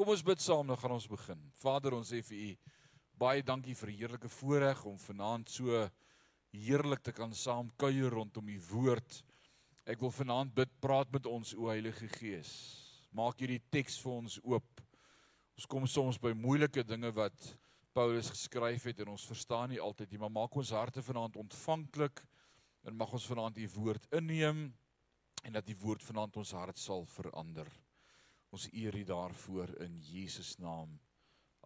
Kom ons bid saam, dan gaan ons begin. Vader, ons sê vir U baie dankie vir 'n heerlike voorreg om vanaand so heerlik te kan saam kuier rondom U woord. Ek wil vanaand bid, praat met ons o Heilige Gees. Maak hierdie teks vir ons oop. Ons kom soms by moeilike dinge wat Paulus geskryf het en ons verstaan nie altyd nie, maar maak ons harte vanaand ontvanklik en mag ons vanaand U woord inneem en dat die woord vanaand ons hart sal verander. Ons eer U daarvoor in Jesus naam.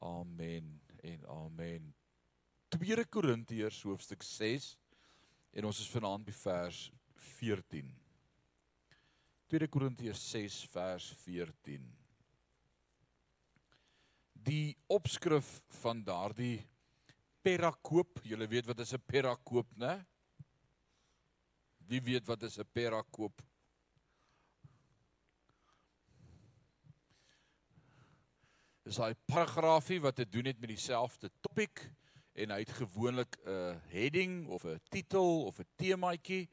Amen en amen. 2 Korintiërs hoofstuk 6 en ons is vanaand by vers 14. 2 Korintiërs 6 vers 14. Die opskrif van daardie perakoop, julle weet wat is 'n perakoop, né? Wie weet wat is 'n perakoop? Dis daai paragraafie wat te doen het met dieselfde topik en hy het gewoonlik 'n heading of 'n titel of 'n temaatjie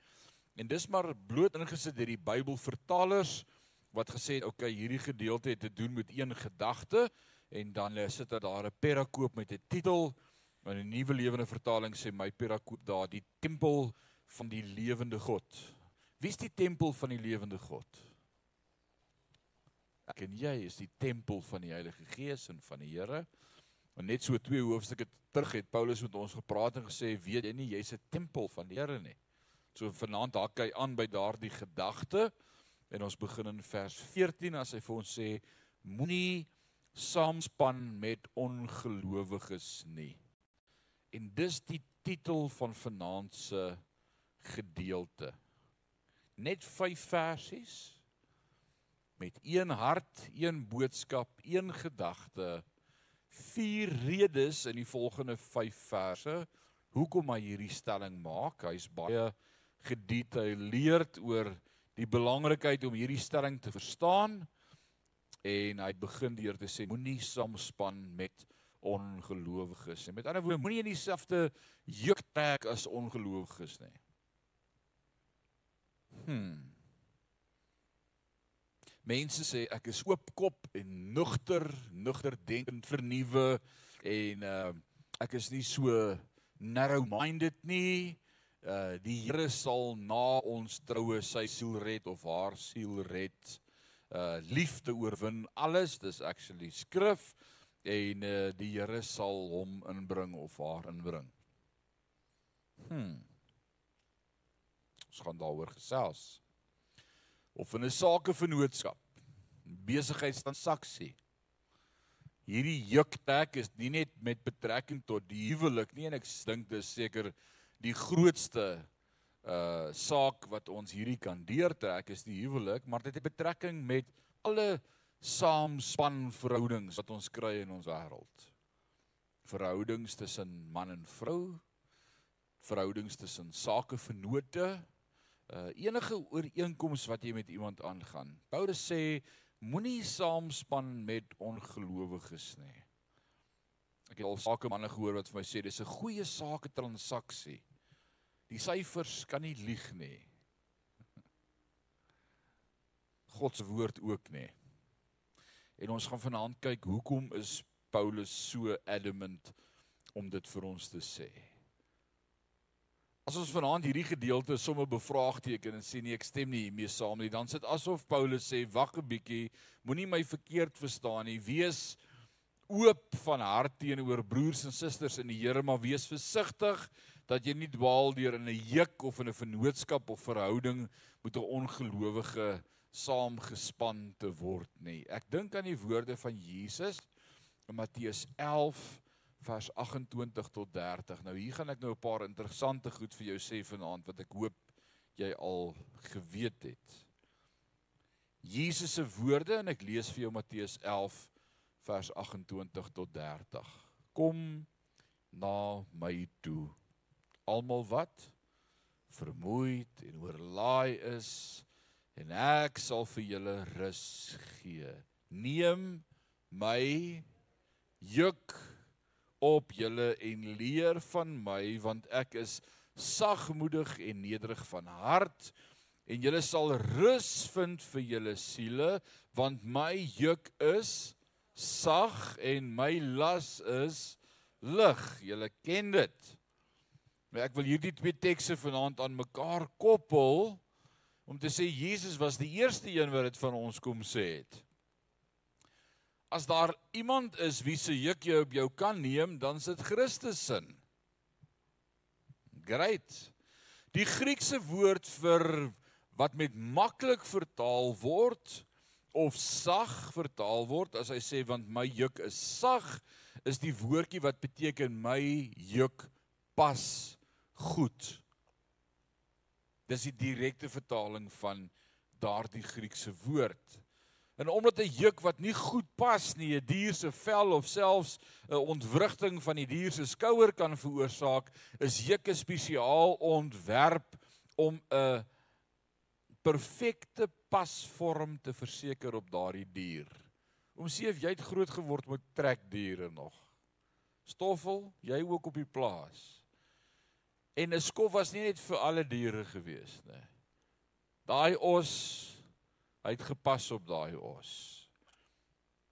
en dis maar bloot ingesit deur die Bybelvertalers wat gesê het okay hierdie gedeelte het te doen met een gedagte en dan sit dit daar 'n perakoop met 'n titel in 'n nuwe lewende vertaling sê my perakoop daar die tempel van die lewende God. Wie is die tempel van die lewende God? Ek en jy is die tempel van die Heilige Gees en van die Here. En net so twee hoofstukke terug het Paulus met ons gepraat en gesê, weet jy nie jy's 'n tempel van die Here nie. So vanaand hak hy aan by daardie gedagte en ons begin in vers 14 as hy vir ons sê moenie saamspan met ongelowiges nie. En dis die titel van vanaand se gedeelte. Net 5 versies met een hart, een boodskap, een gedagte, vier redes in die volgende 5 verse hoekom hy hierdie stelling maak. Hy's baie gedetailleerd oor die belangrikheid om hierdie stelling te verstaan en hy begin deur te sê moenie saamspan met ongelowiges nie. Met ander woorde, moenie in dieselfde juk trek as ongelowiges nie. Hmm. Mense sê ek is oopkop en nugter, nugter denkend, vernuwe en uh ek is nie so narrow minded nie. Uh die Here sal na ons troue sy siel red of haar siel red. Uh liefde oorwin alles, dis actually skrif en uh die Here sal hom inbring of haar inbring. Hm. Ons gaan daaroor gesels of in 'n sakevennootskap, besigheidstransaksie. Hierdie juktek is nie net met betrekking tot die huwelik nie en ek dink dis seker die grootste uh saak wat ons hierdie kan deurtrek is die huwelik, maar dit het betrekking met alle saamspan verhoudings wat ons kry in ons wêreld. Verhoudings tussen man en vrou, verhoudings tussen sakevennote, uh enige ooreenkoms wat jy met iemand aangaan. Paulus sê moenie saamspan met ongelowiges nie. Ek het al sake manne gehoor wat vir my sê dis 'n goeie sake transaksie. Die syfers kan nie lieg nie. God se woord ook nie. En ons gaan vanaand kyk hoekom is Paulus so adamant om dit vir ons te sê. As ons vanaand hierdie gedeelte sommer bevraagteken en sê nee ek stem nie hiermee saam nie, dan sit asof Paulus sê wag 'n bietjie, moenie my verkeerd verstaan nie. Wees oop van hart teenoor broers en susters in die Here, maar wees versigtig dat jy nie dwaal deur in 'n juk of in 'n vennootskap of verhouding met 'n ongelowige saamgespan te word nie. Ek dink aan die woorde van Jesus in Matteus 11 vers 28 tot 30. Nou hier gaan ek nou 'n paar interessante goed vir jou sê vanaand wat ek hoop jy al geweet het. Jesus se woorde en ek lees vir jou Matteus 11 vers 28 tot 30. Kom na my toe. Almal wat vermoeid en oorlaai is en ek sal vir julle rus gee. Neem my juk op julle en leer van my want ek is sagmoedig en nederig van hart en julle sal rus vind vir julle siele want my juk is sag en my las is lig. Julle ken dit. Maar ek wil hierdie twee tekste vanaand aan mekaar koppel om te sê Jesus was die eerste een wat dit van ons kom sê het. As daar iemand is wie se juk jy op jou kan neem, dan is dit Christus se. Great. Die Griekse woord vir wat met maklik vertaal word of sag vertaal word as hy sê want my juk is sag is die woordjie wat beteken my juk pas goed. Dis die direkte vertaling van daardie Griekse woord. En omdat 'n juk wat nie goed pas nie, 'n dier se vel of selfs 'n ontwrigting van die dier se skouer kan veroorsaak, is jukke spesiaal ontwerp om 'n perfekte pasvorm te verseker op daardie dier. Om sê of jy het groot geword met trekdiere nog. Stoffel, jy ook op die plaas. En 'n skof was nie net vir alle diere gewees nie. Daai os hy het gepas op daai os.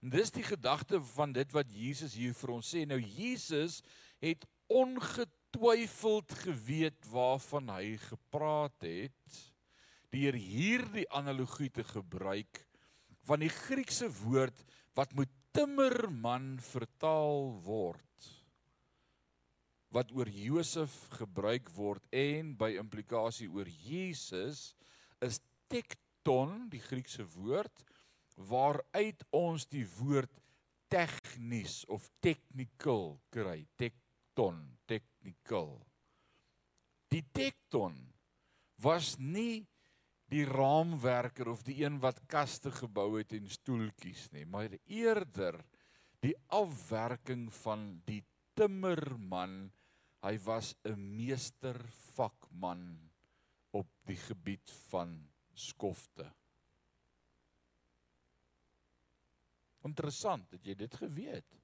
En dis die gedagte van dit wat Jesus hier vir ons sê. Nou Jesus het ongetwyfeld geweet waarvan hy gepraat het deur hierdie analogie te gebruik van die Griekse woord wat met timmerman vertaal word wat oor Josef gebruik word en by implikasie oor Jesus is tekton die Griekse woord waaruit ons die woord tegnies of technical kry. Tekton technical. Die tekton was nie die raamwerker of die een wat kaste gebou het en stoeltjies nie maar eerder die afwerking van die timmerman. Hy was 'n meester vakman op die gebied van skofte. Interessant dat jy dit geweet.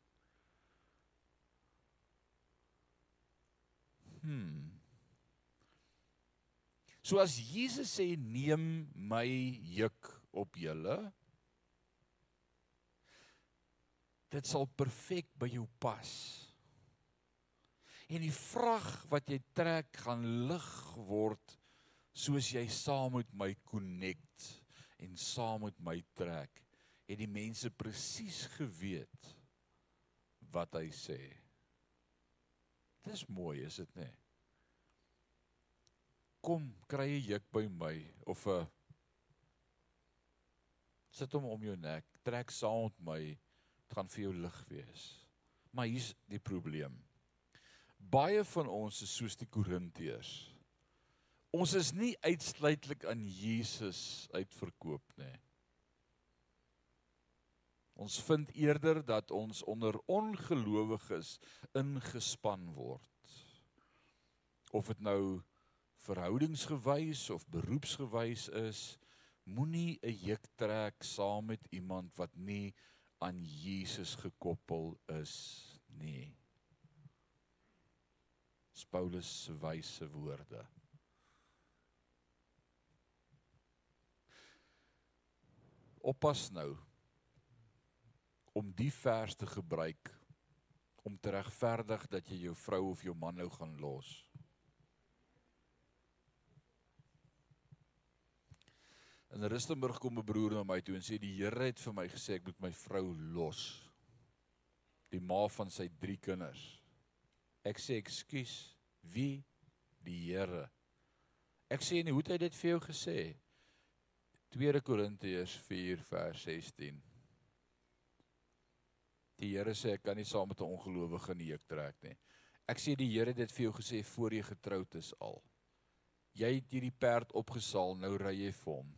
Hmm. So as Jesus sê neem my juk op julle dit sal perfek by jou pas en die vrag wat jy trek gaan lig word soos jy saam met my connect en saam met my trek het die mense presies geweet wat hy sê. Dis mooi is dit nê kom kry 'n juk by my of 'n sit hom om jou nek trek saam met my dit gaan vir jou lig wees. Maar hier's die probleem. Baie van ons is soos die Korintiërs. Ons is nie uitsluitlik aan Jesus uitverkoop nie. Ons vind eerder dat ons onder ongelowiges ingespan word. Of dit nou verhoudingsgewys of beroepsgewys is, moenie 'n juk trek saam met iemand wat nie aan Jesus gekoppel is nie. Paulus se wyse woorde. Oppas nou om die vers te gebruik om te regverdig dat jy jou vrou of jou man nou gaan los. In Rustenburg kom 'n broer na my toe en sê die Here het vir my gesê ek moet my vrou los. Die ma van sy 3 kinders. Ek sê ekskuus, wie die Here? Ek sê nie hoe het hy dit vir jou gesê? 2 Korintiërs 4 vers 16. Die Here sê ek kan nie saam met 'n ongelowige in die juk trek nie. Ek sê die Here het dit vir jou gesê voor jy getroud is al. Jy het hierdie perd opgesaal, nou ry jy vir hom.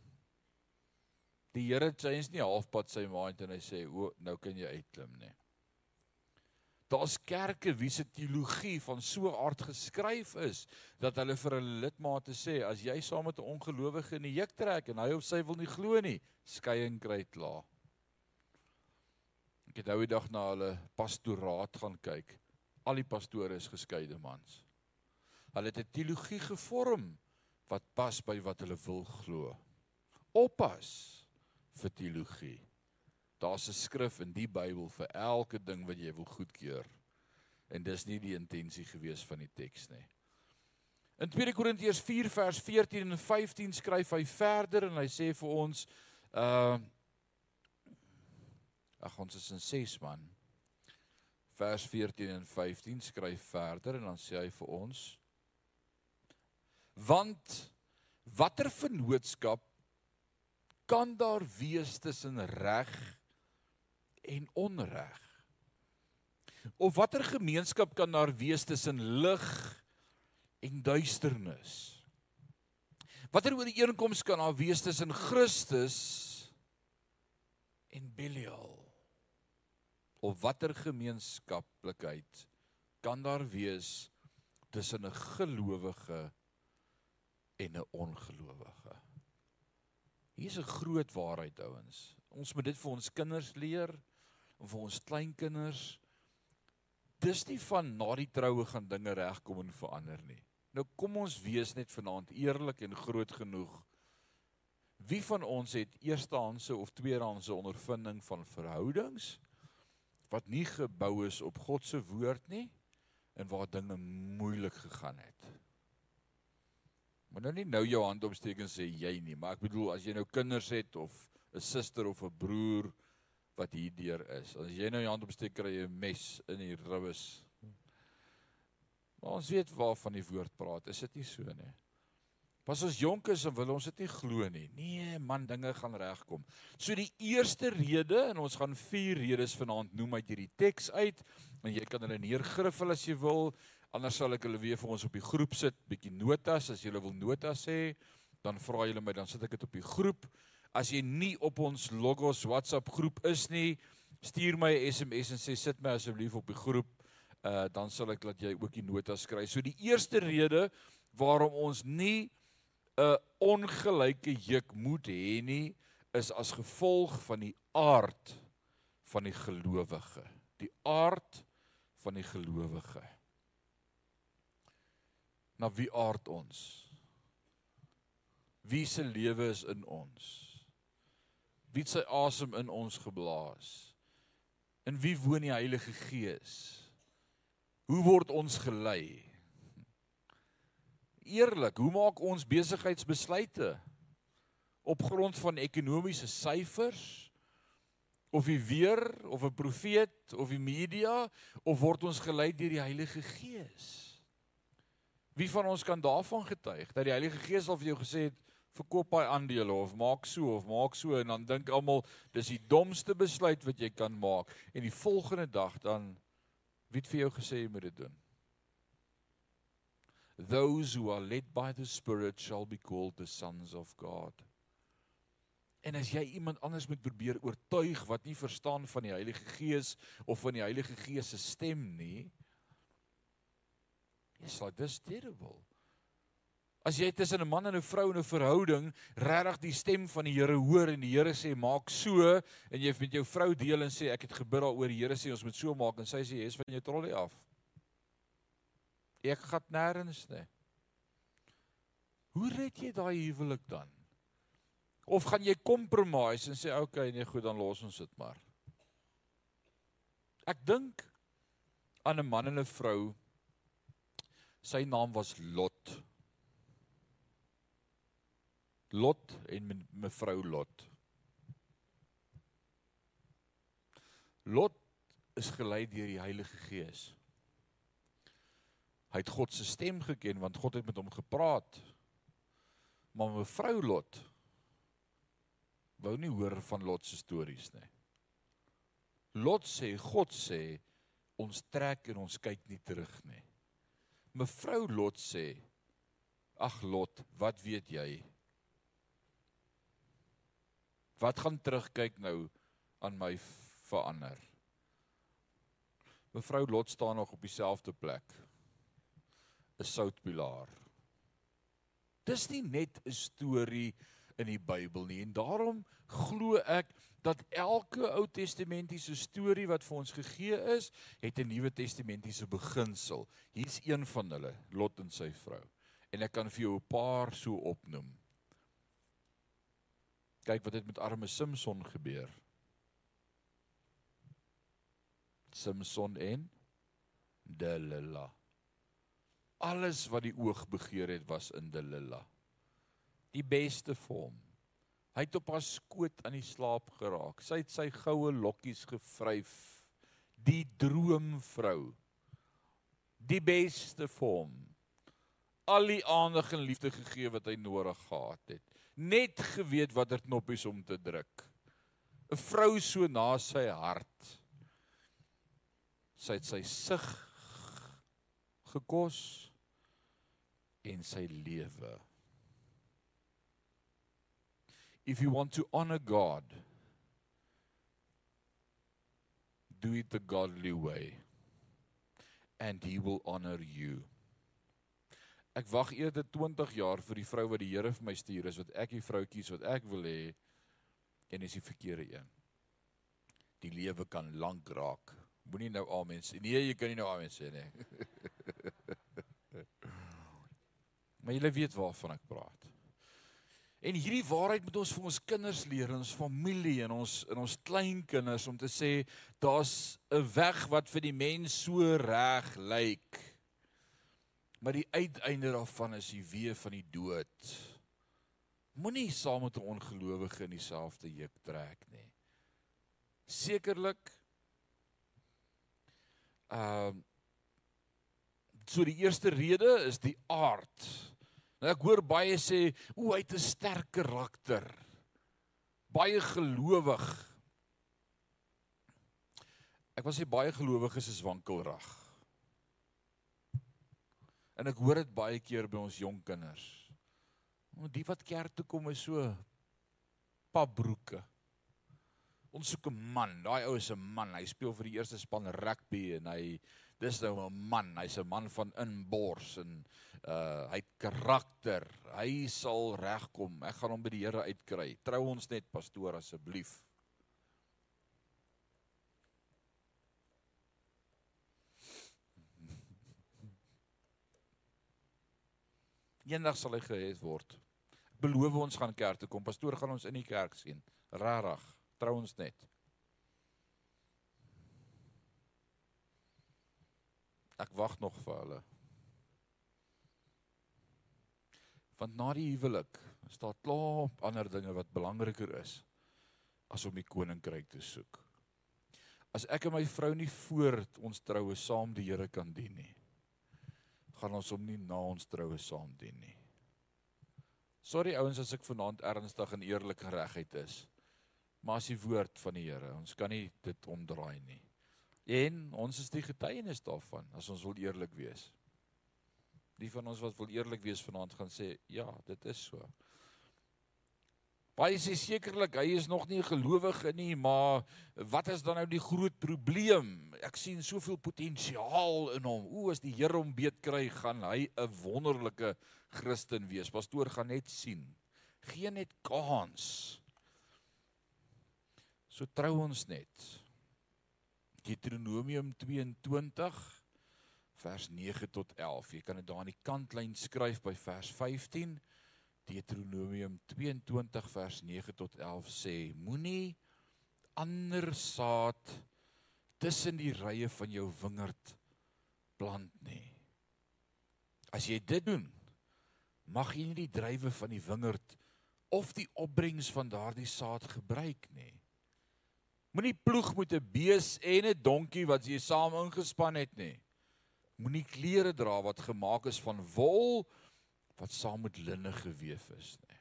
Die Here sê eens nie halfpad sy maand en hy sê o, nou kan jy uitklim nie. Daar's kerke wie se teologie van so aard geskryf is dat hulle vir hulle lidmate sê as jy saam met 'n ongelowige in die juk trek en hy of sy wil nie glo nie, skeiding kry klaar. Ek het nou die dag na hulle pastoraat gaan kyk. Al die pastore is geskeide mans. Hulle het 'n teologie gevorm wat pas by wat hulle wil glo. Oppas vir teologie. Daar's 'n skrif in die Bybel vir elke ding wat jy wil goedkeur. En dis nie die intensie gewees van die teks nie. In 2 Korintiërs 4 vers 14 en 15 skryf hy verder en hy sê vir ons uh Ag ons is in 6 man. Vers 14 en 15 skryf verder en dan sê hy vir ons Want watter vennootskap kan daar wees tussen reg en onreg? Of watter gemeenskap kan daar wees tussen lig en duisternis? Watter ooreenkoms kan daar wees tussen Christus en Belial? Of watter gemeenskaplikheid kan daar wees tussen 'n gelowige en 'n ongelowige? Hier's 'n groot waarheid ouens. Ons moet dit vir ons kinders leer en vir ons kleinkinders. Dis nie van na die troue gaan dinge regkom en verander nie. Nou kom ons wees net vanaand eerlik en groot genoeg. Wie van ons het eerstehandse of tweedehandse ondervinding van verhoudings wat nie gebou is op God se woord nie en waar dinge moeilik gegaan het? Maar nou nie nou jou hand opsteek en sê jy nie, maar ek bedoel as jy nou kinders het of 'n suster of 'n broer wat hierdeur is. As jy nou jou hand opsteek kry jy 'n mes in die ribbes. Maar ons weet waarvan die woord praat. Is dit nie so nie? Pas ons jonk is en wil ons dit nie glo nie. Nee, man, dinge gaan regkom. So die eerste rede en ons gaan vier redes vanaand noem uit hierdie teks uit en jy kan hulle neergriffel as jy wil. Anders sal ek hulle weer vir ons op die groep sit, bietjie notas as jy wil notas hê, dan vra julle my, dan sit ek dit op die groep. As jy nie op ons Logos WhatsApp groep is nie, stuur my 'n SMS en sê sit my asseblief op die groep. Uh dan sal ek laat jy ook die notas skryf. So die eerste rede waarom ons nie 'n ongelyke juk moet hê nie, is as gevolg van die aard van die gelowige. Die aard van die gelowige na wie aard ons? Wie se lewe is in ons? Wie het sy asem in ons geblaas? In wie woon die Heilige Gees? Hoe word ons gelei? Eerlik, hoe maak ons besigheidsbesluite? Op grond van ekonomiese syfers? Of die weer of 'n profeet of die media of word ons gelei deur die Heilige Gees? Wie van ons kan daarvan getuig dat die Heilige Gees al vir jou gesê het verkoop daai aandele of maak so of maak so en dan dink almal dis die domste besluit wat jy kan maak en die volgende dag dan wie het vir jou gesê jy moet dit doen? Those who are led by the Spirit shall be called the sons of God. En as jy iemand anders moet probeer oortuig wat nie verstaan van die Heilige Gees of van die Heilige Gees se stem nie, Jy's like dis terrible. As jy tussen 'n man en 'n vrou in 'n verhouding regtig die stem van die Here hoor en die Here sê maak so en jy met jou vrou deel en sê ek het gebid daaroor die Here sê ons moet so maak en sy sê jy's van jou trollie af. Ek gaan nêrens nie. Hoe red jy daai huwelik dan? Of gaan jy compromise en sê okay nee goed dan los ons dit maar. Ek dink aan 'n man en 'n vrou Sy naam was Lot. Lot en mevrou Lot. Lot is gelei deur die Heilige Gees. Hy het God se stem geken want God het met hom gepraat. Maar mevrou Lot wou nie hoor van Lot se stories nie. Lot sê God sê ons trek en ons kyk nie terug nie. Mevrou Lot sê: "Ag Lot, wat weet jy? Wat gaan terugkyk nou aan my verander?" Mevrou Lot staan nog op dieselfde plek. 'n Soutpilaar. Dis nie net 'n storie in die Bybel nie en daarom glo ek dat elke Ou Testamentiese storie wat vir ons gegee is, het 'n Nuwe Testamentiese beginsel. Hier's een van hulle, Lot en sy vrou. En ek kan vir jou 'n paar so opnoem. Kyk wat het met arme Samson gebeur. Samson en Delilah. Alles wat die oog begeer het was in Delilah. Die beste vir hom. Hy het op haar skoot aan die slaap geraak. Sy het sy goue lokkies gevryf. Die droomvrou. Die beste vir hom. Al die aandag en liefde gegee wat hy nodig gehad het. Net geweet watter knoppies om te druk. 'n Vrou so na sy hart. Sy het sy sig gekos en sy lewe. If you want to honor God, do it the godly way and he will honor you. Ek wag eerder 20 jaar vir die vrou wat die Here vir my stuur is wat ek die vrou kies wat ek wil hê en is die verkeerde een. Die lewe kan lank raak. Moenie nou amen sê. Nee, jy kan nie nou amen sê nie. maar jy weet waarvan ek praat. En hierdie waarheid moet ons vir ons kinders leer, ons familie en ons in ons kleinkinders om te sê daar's 'n weg wat vir die mens so reg lyk. Maar die uiteinde daarvan is die weë van die dood. Moenie saam met 'n ongelowige in dieselfde juk trek nie. Sekerlik ehm uh, so die eerste rede is die aard Nou ek hoor baie sê, "O, hy het 'n sterk karakter." Baie gelowig. Ek was sê baie gelowiges is wankelrag. En ek hoor dit baie keer by ons jong kinders. O, die wat kerk toe kom is so papbroeke. Ons soek 'n man. Daai ou is 'n man. Hy speel vir die eerste span rugby en hy dis nou 'n man. Hy's 'n man van inbors en uh hy het karakter. Hy sal regkom. Ek gaan hom by die Here uitkry. Trou ons net pastoor asseblief. Eendag sal hy gered word. Beloof ons gaan kerk toe kom. Pastoor gaan ons in die kerk sien. Rarig. Trou ons net. Ek wag nog vir hulle. Want na die huwelik staan klop ander dinge wat belangriker is as om die koninkryk te soek. As ek en my vrou nie voor ons troue saam die Here kan dien nie, gaan ons hom nie na ons troue saam dien nie. Sorry ouens as ek vanaand ernstig en eerlik geregheid is. Maar as die woord van die Here, ons kan nie dit omdraai nie. En ons is die getuienis daarvan as ons wil eerlik wees. Die van ons wat wil eerlik wees vanaand gaan sê, ja, dit is so. Baie sê sekerlik hy is nog nie gelowige nie, maar wat is dan nou die groot probleem? Ek sien soveel potensiaal in hom. O, as die Here hom beet kry, gaan hy 'n wonderlike Christen wees. Pastoor gaan net sien. Geen net kans. So trou ons net. Deuteronomium 22 vers 9 tot 11. Jy kan dit daar aan die kantlyn skryf by vers 15. Deuteronomium 22 vers 9 tot 11 sê: Moenie ander saad tussen die rye van jou wingerd plant nie. As jy dit doen, mag jy nie die druiwe van die wingerd of die opbrengs van daardie saad gebruik nie. Moenie ploeg met 'n bees en 'n donkie wat jy saam ingespan het nie. Moenie klere dra wat gemaak is van wol wat saam met linne gewewe is nie.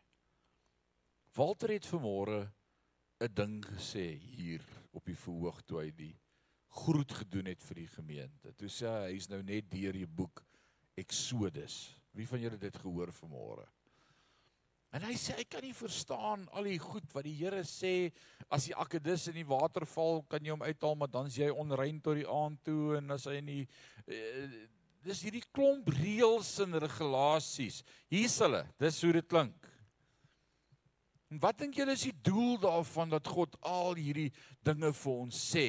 Walter het vanmôre 'n ding gesê hier op die verhoog toe hy die groet gedoen het vir die gemeente. Toe sê hy hy's nou net deur die boek Exodus. Wie van julle het dit gehoor vanmôre? En hy sê hy kan nie verstaan al die goed wat die Here sê as die akedus in die water val kan jy hom uithaal maar dan is jy onrein tot die aand toe en as hy in die uh, dis hierdie klomp reëls en regulasies. Hier's hulle. Dis hoe dit klink. En wat dink julle is die doel daarvan dat God al hierdie dinge vir ons sê?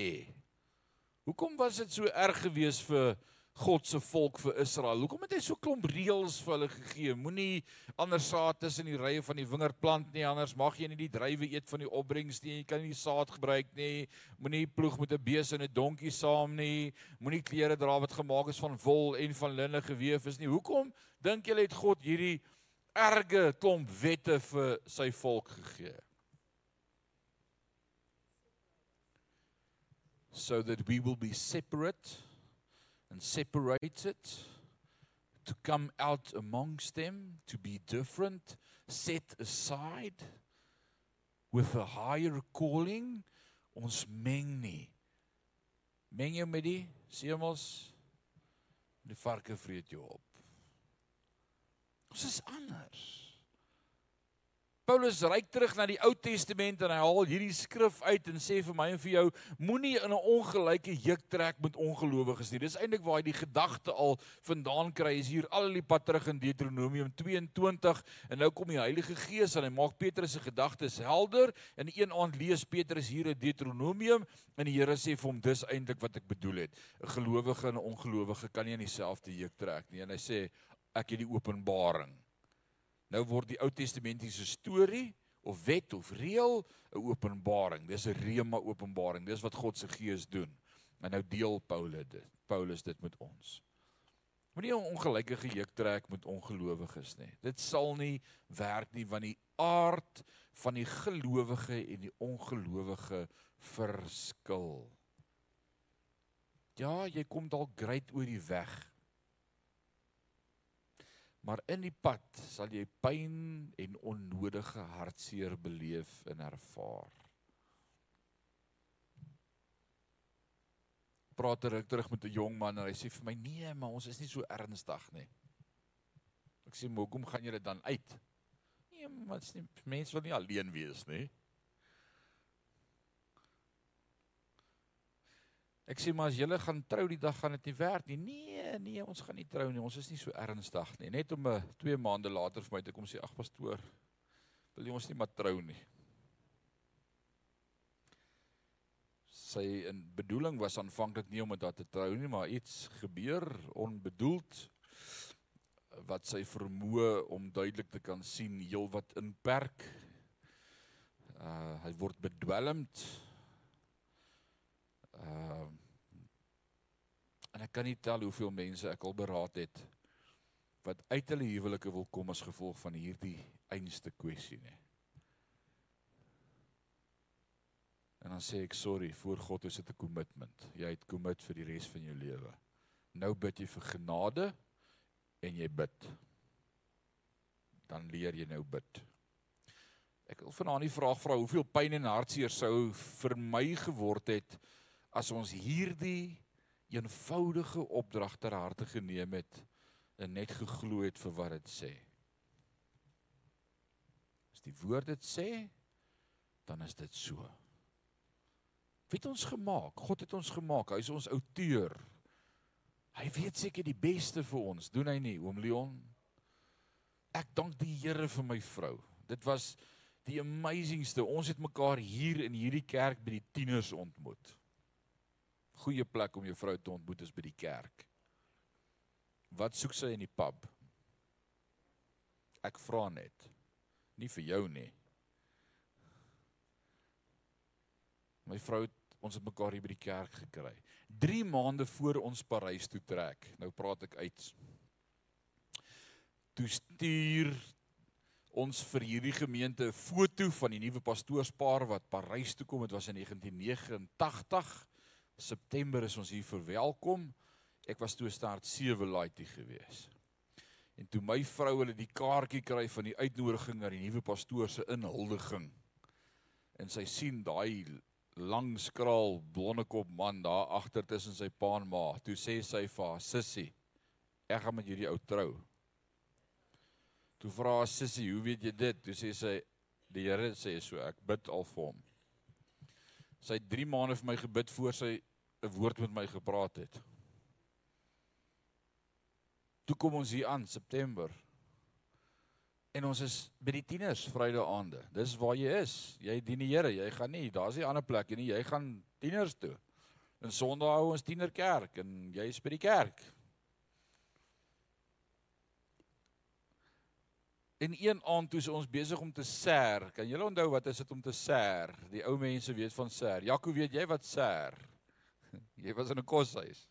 Hoekom was dit so erg geweest vir God se volk vir Israel. Hoekom het hy so klomp reëls vir hulle gegee? Moenie ander saad tussen die rye van die wingerd plant nie, anders mag jy nie die druiwe eet van die opbrengs nie. Jy kan nie die saad gebruik nie. Moenie ploeg met 'n bees en 'n donkie saam nie. Moenie klere dra wat gemaak is van wol en van linne gewewe is nie. Hoekom dink julle het God hierdie erge klomp wette vir sy volk gegee? so that we will be separate and separated to come out amongst them, to be different, set aside with a higher calling. Ons meng nie. Meng jy met die semels? Die varke vreet jou op. Ons is anders. Paulus ryk terug na die Ou Testament en hy haal hierdie skrif uit en sê vir my en vir jou moenie in 'n ongelyke juk trek met ongelowiges nie. Dis eintlik waar hy die gedagte al vandaan kry. Is hier al die pad terug in Deuteronomium 22 en nou kom die Heilige Gees en hy maak Petrus se gedagtes helder. En een aand lees Petrus hier in Deuteronomium en die Here sê vir hom dis eintlik wat ek bedoel het. 'n Gelowige en 'n ongelowige kan nie in dieselfde juk trek nie. En hy sê ek het die openbaring. Nou word die Ou Testamentiese storie of wet of reël 'n openbaring. Dis 'n rema openbaring. Dis wat God se Gees doen. En nou deel Paulus dit. Paulus dit met ons. Moenie 'n ongelyke gejuk trek met ongelowiges nie. Dit sal nie werk nie want die aard van die gelowige en die ongelowige verskil. Ja, jy kom dalk great oor die weg maar in die pad sal jy pyn en onnodige hartseer beleef en ervaar. Praat er terug met 'n jong man en hy sê vir my nee, maar ons is nie so ernstig nie. Ek sê hoekom gaan julle dan uit? Nee, maar dit is nie mense wil nie alleen wees nie. Ek sê maar as julle gaan trou die dag gaan dit nie werk nie. Nee, nee, ons gaan nie trou nie. Ons is nie so ernstig nie. Net om 'n uh, 2 maande later vir my te kom sê ag pastoor, wil jy ons nie maar trou nie. Sy in bedoeling was aanvanklik nie om dit te trou nie, maar iets gebeur onbedoeld wat sy vermoë om duidelik te kan sien heelwat inperk. Uh hy word bedwelmd Ehm uh, en ek kan nie tel hoeveel mense ek al beraad het wat uit hulle huwelike wil kom as gevolg van hierdie einste kwessie nie. En dan sê ek sorry, voor God is dit 'n kommitment. Jy het commit vir die res van jou lewe. Nou bid jy vir genade en jy bid. Dan leer jy nou bid. Ek wil vanaand die vraag vra, hoeveel pyn en hartseer sou vir my geword het as ons hierdie eenvoudige opdrag ter harte geneem het en net geglo het vir wat dit sê. As die woord dit sê, dan is dit so. Wie het ons gemaak? God het ons gemaak. Hy is ons outeur. Hy weet seker die beste vir ons, doen hy nie, oom Leon? Ek dank die Here vir my vrou. Dit was die amazingste. Ons het mekaar hier in hierdie kerk by die tieners ontmoet goeie plek om jou vrou te ontmoet is by die kerk. Wat soek sy in die pub? Ek vra net. Nie vir jou nie. My vrou het ons het mekaar hier by die kerk gekry. 3 maande voor ons Parys toe trek. Nou praat ek uit. Toe stuur ons vir hierdie gemeente 'n foto van die nuwe pastoorspaar wat Parys toe kom. Dit was in 1989. September is ons hier verwelkom. Ek was toe start 7 laaitie gewees. En toe my vrou hulle die kaartjie kry van die uitnodiging na die nuwe pastoor se inhuldiging. En sy sien daai lang skraal blonnekop man daar agter tussen sy pa en ma. Toe sê sy vir haar sussie: "Ek gaan met hierdie ou trou." Toe vra haar sussie: "Hoe weet jy dit?" Toe sê sy: "Die Here sê so, ek bid al vir hom." Sy het 3 maande vir my gebid voor sy 'n woord met my gepraat het. Toe kom ons hier aan September. En ons is by die tieners Vrydag aande. Dis waar jy is. Jy dien die Here. Jy gaan nie, daar's nie 'n ander plek nie. Jy gaan tieners toe. En Sondag hou ons tienerkerk en jy is by die kerk. En een aand toe ons besig om te ser. Kan julle onthou wat is dit om te ser? Die ou mense weet van ser. Jaco, weet jy wat ser is? Jy was in 'n koshuis.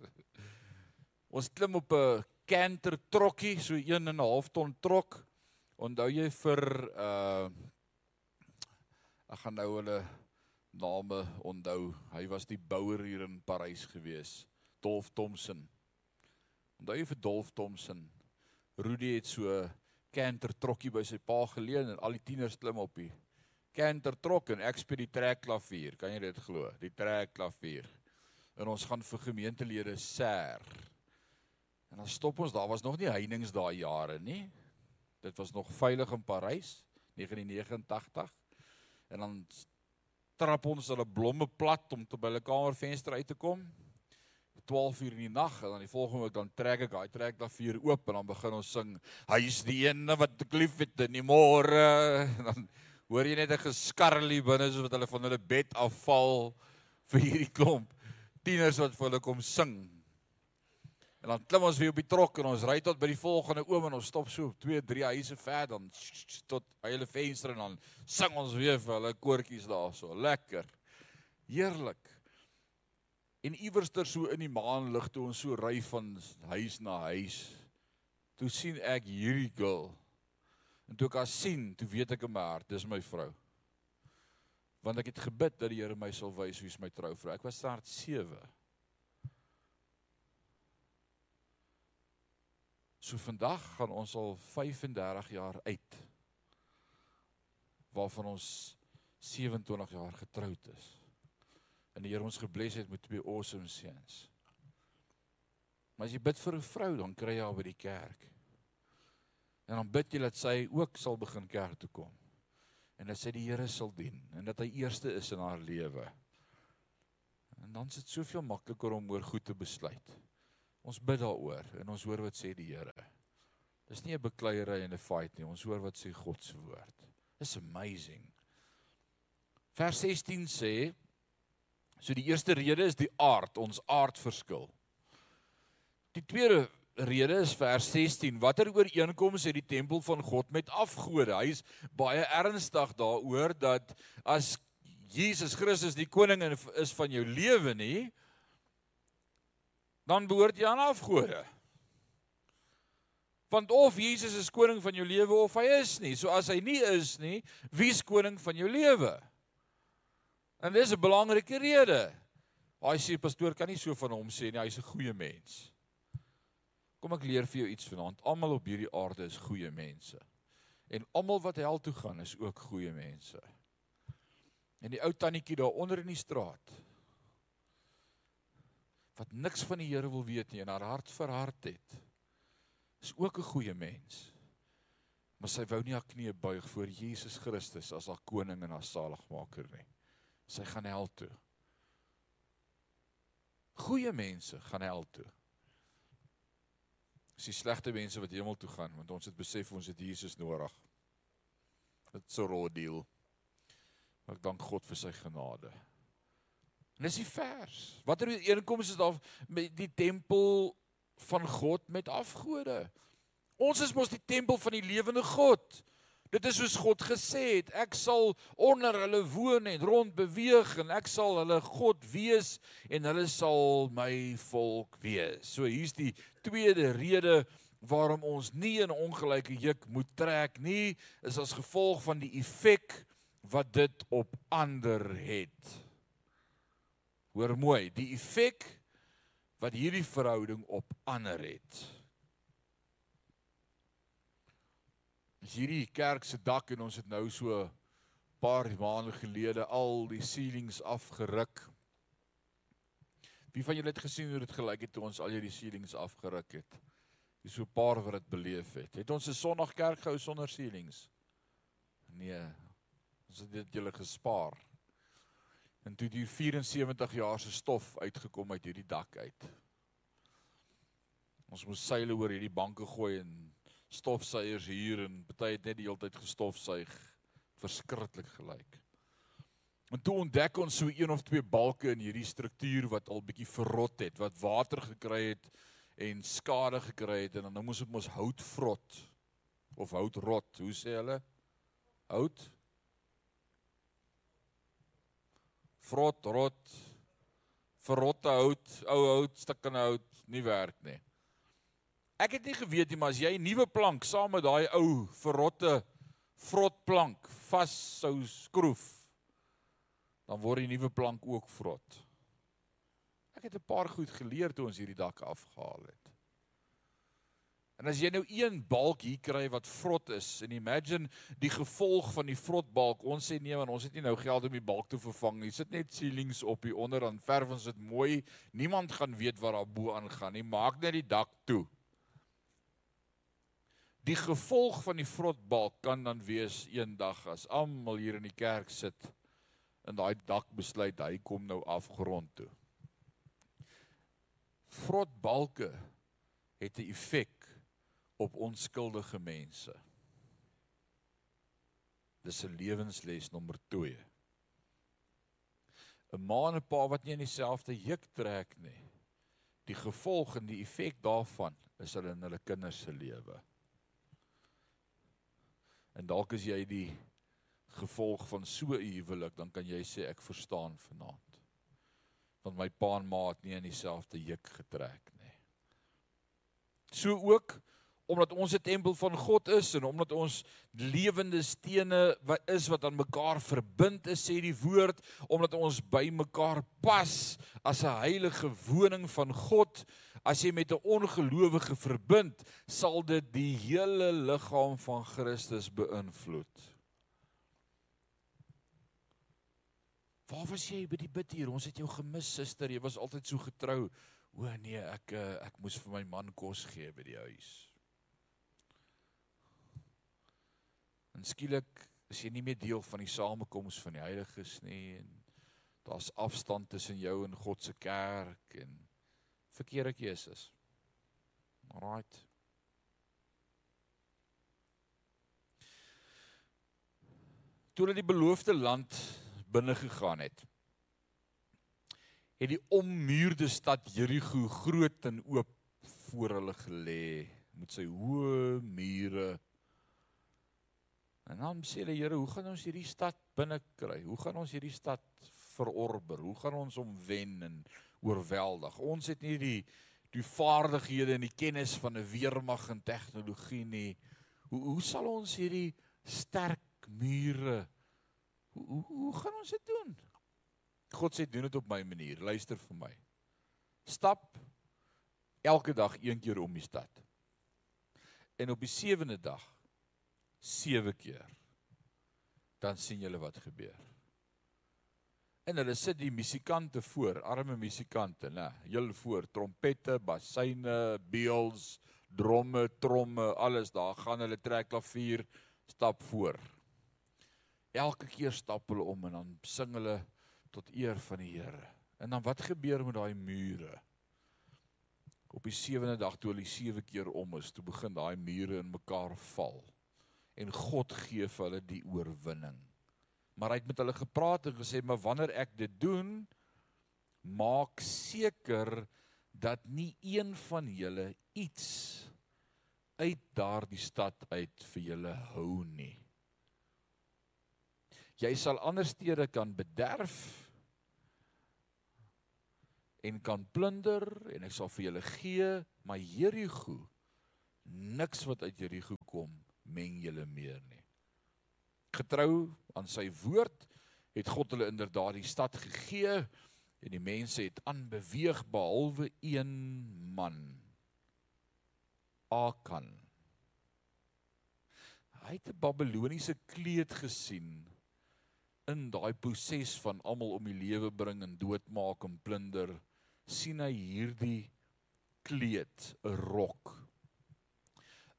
Ons klim op 'n canter trokkie, so 1 en 'n half ton trok. Onthou jy vir uh ek gaan nou hulle name onthou. Hy was die bouer hier in Parys gewees. Dolf Thomson. Onthou jy vir Dolf Thomson? Rudy het so canter trokkie by sy pa geleen en al die tieners klim op die canter trok en ek speel die trekklavier. Kan jy dit glo? Die trekklavier. En ons gaan vir gemeentelede sêr. En dan stop ons, daar was nog nie heininge daai jare nie. Dit was nog veilig in Parys 1989. En dan trap ons hulle blomme plat om te by hulle kamervenster uit te kom. 12 uur in die nag en dan die volgende week dan trek ek daai trek daar vier oop en dan begin ons sing hy is die een wat ek lief het in die môre dan hoor jy net 'n geskarrelie binne soos wat hulle van hulle bed afval vir hierdie klomp tieners wat vir hulle kom sing en dan klim ons weer op die trok en ons ry tot by die volgende oom en ons stop so 2 3 huise ver dan tot by hulle venster en dan sing ons weer vir hulle koortjies daarso lekker heerlik En iewerster so in die maanlig toe ons so ry van huis na huis, toe sien ek hierdie girl. En toe ek haar sien, toe weet ek in my hart, dis my vrou. Want ek het gebid dat die Here my sal wys wie is my trouvrou. Ek was staart 7. So vandag gaan ons al 35 jaar uit waarvan ons 27 jaar getroud is en die Here ons gebless het met twee awesome seuns. Maar as jy bid vir 'n vrou, dan kry jy haar by die kerk. En dan bid jy dat sy ook sal begin kerk toe kom. En dat sy die Here sal dien en dat hy eerste is in haar lewe. En dan is dit soveel makliker om oor goed te besluit. Ons bid daaroor en ons hoor wat sê die Here. Dis nie 'n bekleierery en 'n fight nie. Ons hoor wat sê God se woord. It's amazing. Vers 16 sê So die eerste rede is die aard, ons aardverskil. Die tweede rede is vers 16. Watter ooreenkoms het die tempel van God met afgode? Hy is baie ernstig daaroor dat as Jesus Christus die koning is van jou lewe nie, dan behoort jy aan afgode. Want of Jesus is koning van jou lewe of hy is nie. So as hy nie is nie, wie is koning van jou lewe? En dis 'n belangrike rede. Daai sê pastoor kan nie so van hom sê nie, hy's 'n goeie mens. Kom ek leer vir jou iets vanaand. Almal op hierdie aarde is goeie mense. En almal wat hel toe gaan is ook goeie mense. En die ou tannetjie daar onder in die straat wat niks van die Here wil weet nie en haar hart verhard het, is ook 'n goeie mens. Maar sy wou nie haar knie buig voor Jesus Christus as haar koning en haar saligmaker nie sy gaan hel toe. Goeie mense gaan hel toe. Dis die slegte mense wat hemel toe gaan want ons het besef ons het Jesus nodig. Dit's so 'n raw deal. Maar ek dank God vir sy genade. En dis die vers. Watter ooreenkomste is daar met die tempel van God met afgode? Ons is mos die tempel van die lewende God. Dit is soos God gesê het, ek sal onder hulle woon en rond beweeg en ek sal hulle God wees en hulle sal my volk wees. So hier's die tweede rede waarom ons nie 'n ongelyke juk moet trek nie, is as gevolg van die effek wat dit op ander het. Hoor mooi, die effek wat hierdie verhouding op ander het. Dis hierdie kerk se dak en ons het nou so paar maande gelede al die ceilings afgeruk. Wie van julle het gesien hoe dit gelyk het toe ons al hierdie ceilings afgeruk het? Dis so 'n paar wat dit beleef het. Het ons 'n Sondag kerk gehou sonder ceilings? Nee. Ons het dit julle gespaar. En toe die 74 jaar se stof uitgekom uit hierdie dak uit. Ons moes seile oor hierdie banke gooi en stofsuiers hier en party het net die hele tyd gestofsuig verskriklik gelyk. En toe ontdek ons so een of twee balke in hierdie struktuur wat al bietjie verrot het, wat water gekry het en skade gekry het en dan nou moes dit mos hout vrot of houtrot, hoe sê hulle? Hout vrot rot verrotte hout, ou hout, stukkende hout nie werk nie. Ek het nie geweet nie, maar as jy 'n nuwe plank saam met daai ou verrotte vrot plank vashou skroef, dan word die nuwe plank ook vrot. Ek het 'n paar goed geleer toe ons hierdie dak afgehaal het. En as jy nou een balk hier kry wat vrot is en imagine die gevolg van die vrot balk. Ons sê nee man, ons het nie nou geld om die balk te vervang nie. Sit net ceilings op hier onder dan verf ons dit mooi. Niemand gaan weet wat daar bo aangaan nie. Maak net die dak toe. Die gevolg van die vrot balk kan dan wees eendag as almal hier in die kerk sit en daai dak besluit hy kom nou afgrond toe. Vrot balke het 'n effek op onskuldige mense. Dis 'n lewensles nommer 2. 'n Ma en 'n pa wat nie in dieselfde juk trek nie. Die gevolg en die effek daarvan is hulle in hulle kinders se lewe. En dalk as jy die gevolg van so 'n huwelik, dan kan jy sê ek verstaan vanaand. Want my pa en ma het nie in dieselfde juk getrek nie. So ook omdat ons 'n tempel van God is en omdat ons lewende stene wat is wat aan mekaar verbind is sê die woord omdat ons by mekaar pas as 'n heilige woning van God as jy met 'n ongelowige verbind sal dit die hele liggaam van Christus beïnvloed. Waar was jy by die bid hier? Ons het jou gemis suster jy was altyd so getrou. O nee ek eh, ek moes vir my man kos gee by die huis. En skielik is jy nie meer deel van die samekoms van die heiliges nie en daar's afstand tussen jou en God se kerk en verkeerde keuses. Alraight. Toe hulle die beloofde land binne gegaan het, het die ommuurde stad Jerigo groot en oop voor hulle gelê met sy hoë mure En dan sê hulle Here, hoe gaan ons hierdie stad binne kry? Hoe gaan ons hierdie stad verorber? Hoe gaan ons hom wen en oorweldig? Ons het nie die die vaardighede en die kennis van 'n weermag en tegnologie nie. Hoe hoe sal ons hierdie sterk mure hoe hoe, hoe gaan ons dit doen? God sê doen dit op my manier. Luister vir my. Stap elke dag een keer om die stad. En op die sewende dag 7 keer. Dan sien julle wat gebeur. En hulle sit die musikante voor, arme musikante, né? Heel voor, trompette, bassyne, beels, dromme, tromme, alles daar. Gaan hulle trek klavier, stap voor. Elke keer stap hulle om en dan sing hulle tot eer van die Here. En dan wat gebeur met daai mure? Op die sewende dag toe hulle sewe keer om is, toe begin daai mure in mekaar val en God gee vir hulle die oorwinning. Maar hy het met hulle gepraat en gesê, "Maar wanneer ek dit doen, maak seker dat nie een van julle iets uit daardie stad uit vir julle hou nie. Jy sal ander stede kan bederf en kan plunder en ek sal vir julle gee, maar Jerigo niks wat uit Jerigo kom meng julle meer nie. Getrou aan sy woord het God hulle inderdaad die stad gegee en die mense het aanbeweeg behalwe een man. Akan. Hy het 'n Babiloniese kleed gesien in daai proses van almal om die lewe bring en doodmaak en plunder sien hy hierdie kleed 'n rok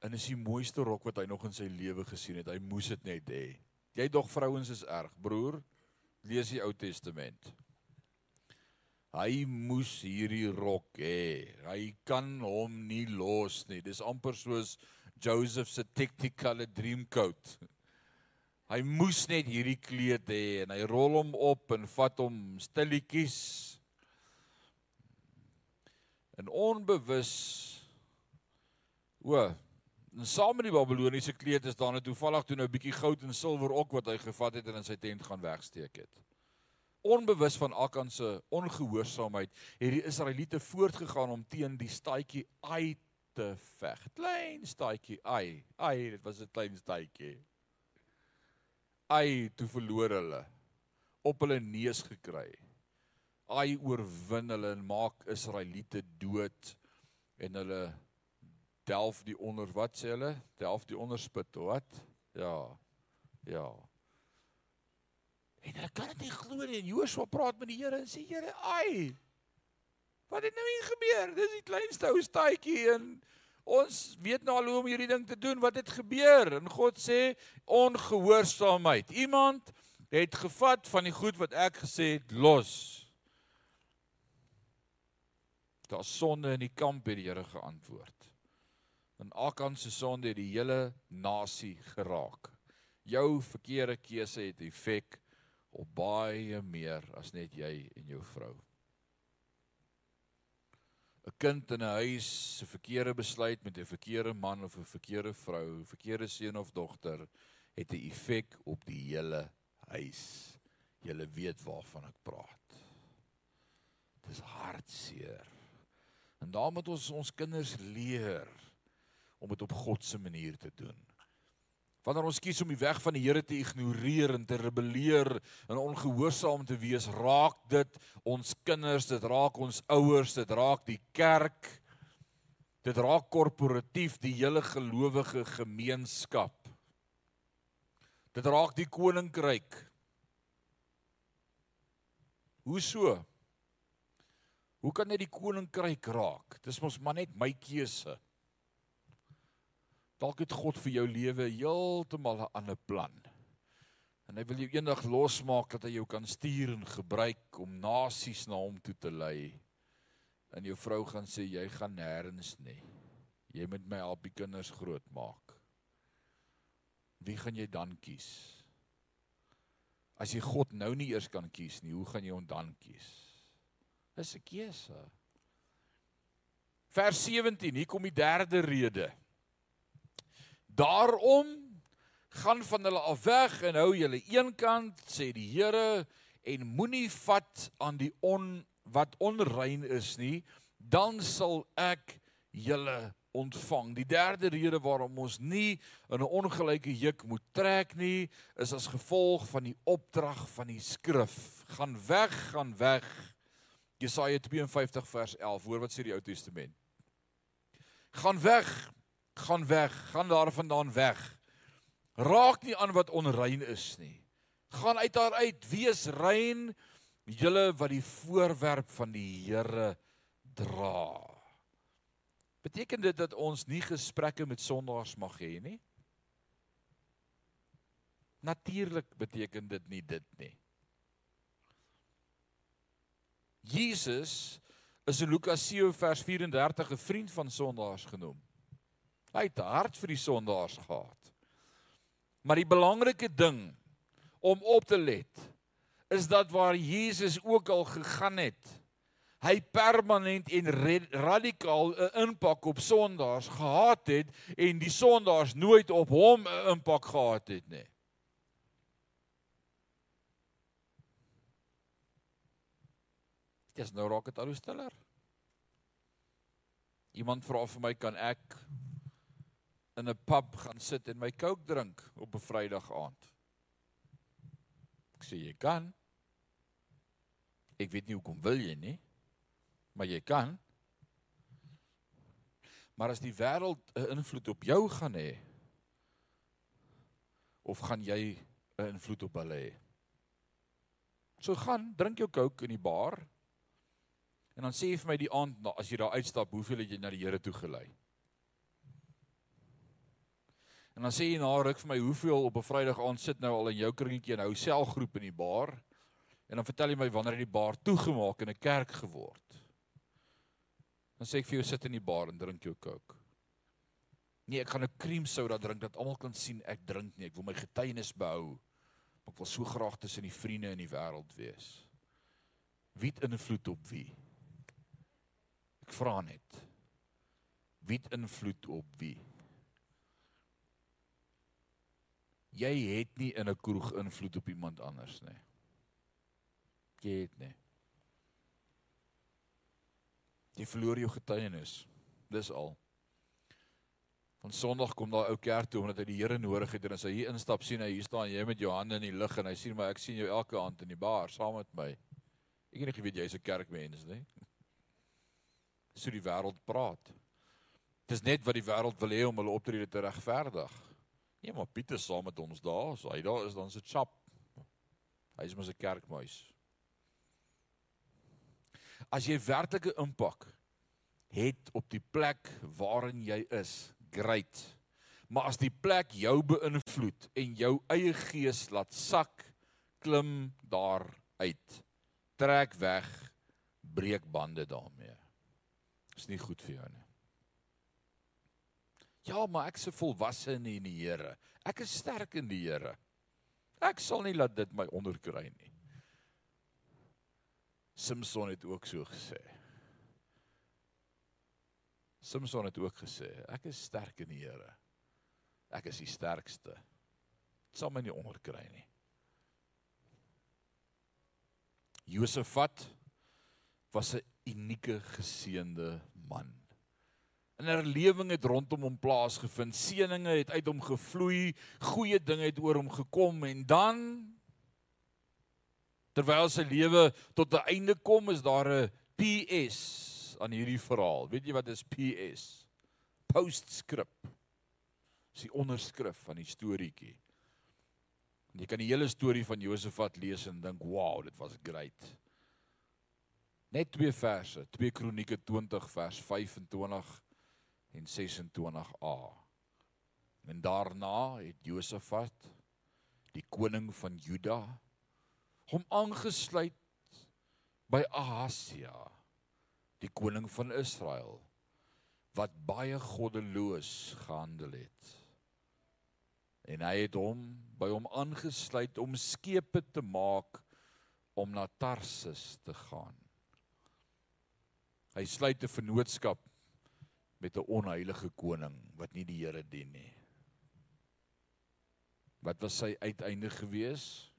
en is die mooiste rok wat hy nog in sy lewe gesien het. Hy moes dit net hê. Jy dog vrouens is erg, broer. Lees die Ou Testament. Hy moes hierdie rok hê. Hy kan hom nie los nie. Dis amper soos Joseph se Technicolor Dreamcoat. Hy moes net hierdie kleed hê en hy rol hom op en vat hom stilletjies. En onbewus o, En saam met die Babiloniese kleed is daar net toevallig toe nou 'n bietjie goud en silwer ook wat hy gevat het en in sy tent gaan wegsteek het. Onbewus van Akan se ongehoorsaamheid het die Israeliete voortgegaan om teen die staadjie Ai te veg. Klein staadjie Ai. Ai, dit was 'n klein staadjie. Ai toe verloor hulle op hulle neus gekry. Ai oorwin hulle en maak Israeliete dood en hulle delf die onder wat sê hulle? Delf die onderspit wat? Ja. Ja. En hulle kan dit nie glo nie. Joshua praat met die Here en sê Here, ai. Wat het nou hier gebeur? Dis die kleinste ou staadjie en ons weet nou al hoe om hierdie ding te doen. Wat het gebeur? En God sê ongehoorsaamheid. Iemand het gevat van die goed wat ek gesê het los. Daar's sonde in die kamp het die Here geantwoord. En Akan se sonde het die hele nasie geraak. Jou verkeerde keuse het effek op baie meer as net jy en jou vrou. 'n Kind in 'n huis se verkeerde besluit met 'n verkeerde man of 'n verkeerde vrou, verkeerde seun of dogter het 'n effek op die hele huis. Jy weet waarvan ek praat. Dit is hartseer. En daarom moet ons ons kinders leer om dit op God se manier te doen. Wanneer ons kies om die weg van die Here te ignoreer en te rebelleer en ongehoorsaam te wees, raak dit ons kinders, dit raak ons ouers, dit raak die kerk. Dit raak korporatief die hele gelowige gemeenskap. Dit raak die koninkryk. Hoe so? Hoe kan dit die koninkryk raak? Dis mos maar net my keuse. Dalk het God vir jou lewe heeltemal 'n ander plan. En hy wil jou eendag losmaak dat hy jou kan stuur en gebruik om nasies na hom toe te lei. En jou vrou gaan sê jy gaan nêrens nie. Jy moet my help die kinders grootmaak. Wie gaan jy dan kies? As jy God nou nie eers kan kies nie, hoe gaan jy hom dan kies? Dis 'n keuse. Vers 17, hier kom die derde rede. Daarom gaan van hulle af weg en hou julle eenkant sê die Here en moenie vat aan die on wat onrein is nie dan sal ek julle ontvang. Die derde rede waarom ons nie in 'n ongelyke juk moet trek nie is as gevolg van die opdrag van die skrif. Gaan weg, gaan weg. Jesaja 52 vers 11. Hoor wat sê die Ou Testament. Gaan weg, gaan weg, gaan daarvandaan weg. Raak nie aan wat onrein is nie. Gaan uit daar uit, wees rein, julle wat die voorwerp van die Here dra. Beteken dit dat ons nie gesprekke met sondaars mag hê nie? Natuurlik beteken dit nie dit nie. Jesus is in Lukas 7 vers 34 'n vriend van sondaars genoem. Hy het hart vir die sondaars gehad. Maar die belangrike ding om op te let is dat waar Jesus ook al gegaan het, hy permanent en radikaal 'n impak op sondaars gehad het en die sondaars nooit op hom 'n impak gehad het nie. Dis nou raak dit al hoe stiller. Iemand vra vir my kan ek in 'n pub gaan sit en my Coke drink op 'n Vrydag aand. Ek sê jy kan. Ek weet nie hoekom wil jy nie, maar jy kan. Maar as die wêreld 'n invloed op jou gaan hê, of gaan jy 'n invloed op hulle hê? So gaan, drink jou Coke in die bar. En dan sê jy vir my die aand as jy daar uitstap, hoeveel het jy na die Here toe gelei? En dan sê jy na ruk vir my hoeveel op 'n Vrydag aand sit nou al in jou kringetjie en hou selgroep in die bar. En dan vertel jy my wanneer het die bar toegemaak en 'n kerk geword. Dan sê ek vir jou sit in die bar en drink jou Coke. Nee, ek gaan 'n cream soda drink dat almal kan sien ek drink nie. Ek wil my getuienis behou. Ek wil so graag tussen die vriende in die wêreld wees. Wie het invloed op wie? Ek vra net. Wie het invloed op wie? Jy het nie in 'n kroeg invloed op iemand anders nie. Jy het nie. Jy verloor jou getuienis. Dis al. Van Sondag kom daai ou kerk toe omdat hy die Here nodig het en as hy hier instap sien hy hier staan jy met jou hande in die lug en hy sien maar ek sien jou elke aand in die bar saam met my. Ek weet nie weet jy's 'n kerkmens nie. So die wêreld praat. Dis net wat die wêreld wil hê om hulle optrede te regverdig. Nee, maar Pieter saam met ons daar, so hy daar is dan se chap. Hy is mos 'n kerkmuis. As jy werklike impak het op die plek waarin jy is, great. Maar as die plek jou beïnvloed en jou eie gees laat sak, klim daar uit. Trek weg, breek bande daarmee. Is nie goed vir jou nie. Ja, maar ek se volwasse in die Here. Ek is sterk in die Here. Ek sal nie laat dit my onderkry nie. Samson het ook so gesê. Samson het ook gesê, ek is sterk in die Here. Ek is die sterkste. Dit sal my nie onderkry nie. Josafat was 'n unieke geseënde man. 'n herlewing het rondom hom plaasgevind. Seëninge het uit hom gevloei, goeie dinge het oor hom gekom en dan terwyl sy lewe tot 'n einde kom, is daar 'n PS aan hierdie verhaal. Weet jy wat is PS? Postscript. Dis die onderskrif van die storieetjie. Jy kan die hele storie van Josafat lees en dink, "Wow, dit was great." Net twee verse, 2 Kronieke 20 vers 25 en 26a. En daarna het Josafat die koning van Juda hom aangesluit by Ahasia die koning van Israel wat baie goddeloos gehandel het. En hy het hom by hom aangesluit om skepe te maak om na Tarsis te gaan. Hy sluit 'n vennootskap met 'n onheilige koning wat nie die Here dien nie. Wat was sy uiteinde gewees?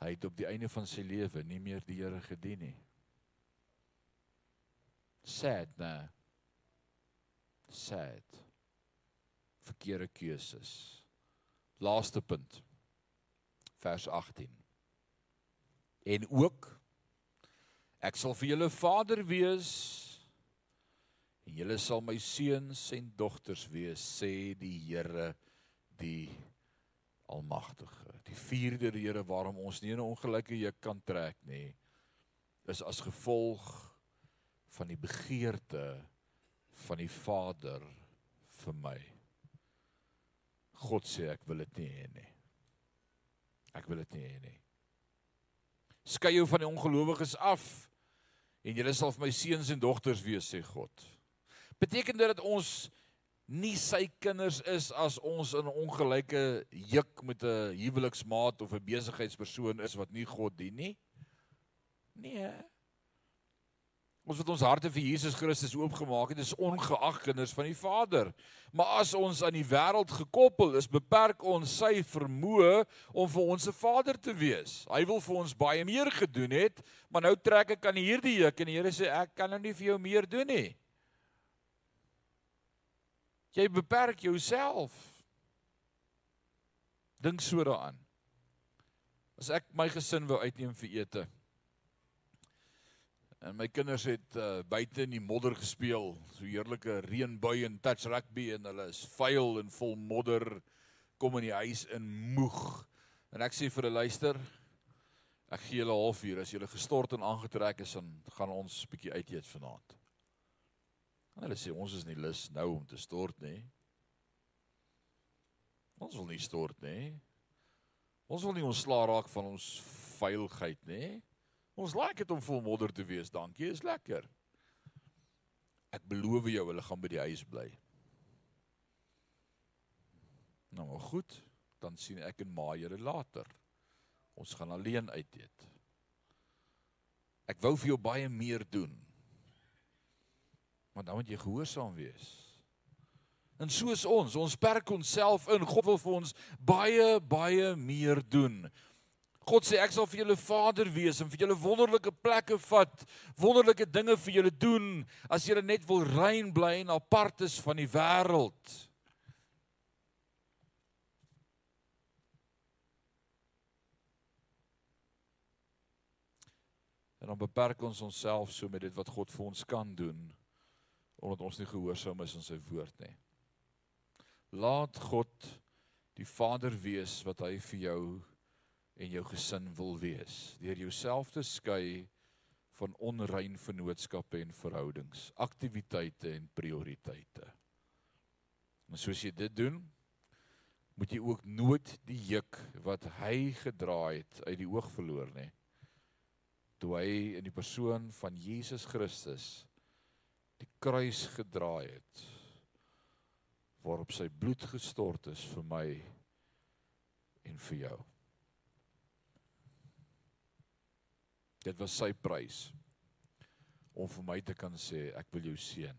Hy het op die einde van sy lewe nie meer die Here gedien nie. Sad, nee. Sad. Verkeerde keuses. Laaste punt. Vers 18. En ook Ek sal vir julle vader wees en julle sal my seuns en dogters wees, sê die Here die Almagtige. Die vierde rede waarom ons nie 'n ongelukkige juk kan trek nie, is as gevolg van die begeerte van die Vader vir my. God sê ek wil dit nie hê nie. Ek wil dit nie hê nie. Skei jou van die ongelowiges af en julle sal vir my seuns en dogters wees sê God. Beteken dit dat ons nie sy kinders is as ons in 'n ongelyke juk met 'n huweliksmaat of 'n besigheidspersoon is wat nie God dien nie? Nee. Ons wat ons harte vir Jesus Christus oopgemaak het, is ongeag kinders van die Vader. Maar as ons aan die wêreld gekoppel is, beperk ons sy vermoë om vir ons se Vader te wees. Hy wil vir ons baie meer gedoen het, maar nou trek ek aan hierdie juk en die Here sê ek kan nou nie vir jou meer doen nie. Jy beperk jouself. Dink so daaraan. As ek my gesin wou uitneem vir ete, En my kinders het uh, buite in die modder gespeel, so heerlike reënbui en touch rugby en hulle is vuil en vol modder kom in die huis in moeg. En ek sê vir hulle luister, ek gee julle 'n halfuur as julle gestort en aangetrek is dan gaan ons bietjie uit eet vanaand. En hulle sê ons is nie lus nou om te stort nie. Ons wil nie stort nie. Ons wil nie ontslaa raak van ons veiligheid nie. Ons like dit om vol modder te wees. Dankie, is lekker. Ek beloof jou hulle gaan by die huis bly. Nou maar goed, dan sien ek en Ma julle later. Ons gaan alleen uit eet. Ek wou vir jou baie meer doen. Maar dan moet jy gehoorsaam wees. En soos ons, ons perk onsself in. God wil vir ons baie baie meer doen. God sê ek sal vir julle Vader wees en vir julle wonderlike plekke vat, wonderlike dinge vir julle doen as julle net wil rein bly en apart is van die wêreld. En dan beperk ons onsself so met dit wat God vir ons kan doen omdat ons nie gehoorsaam is aan sy woord nie. Laat God die Vader wees wat hy vir jou en jou gesin wil wees deur jouself te skei van onrein vennootskappe en verhoudings, aktiwiteite en prioriteite. En soos jy dit doen, moet jy ook nooit die juk wat hy gedra het uit die oog verloor nie toe hy in die persoon van Jesus Christus die kruis gedra het waarop sy bloed gestort is vir my en vir jou. Dit was sy prys om vir my te kan sê ek wil jou seën.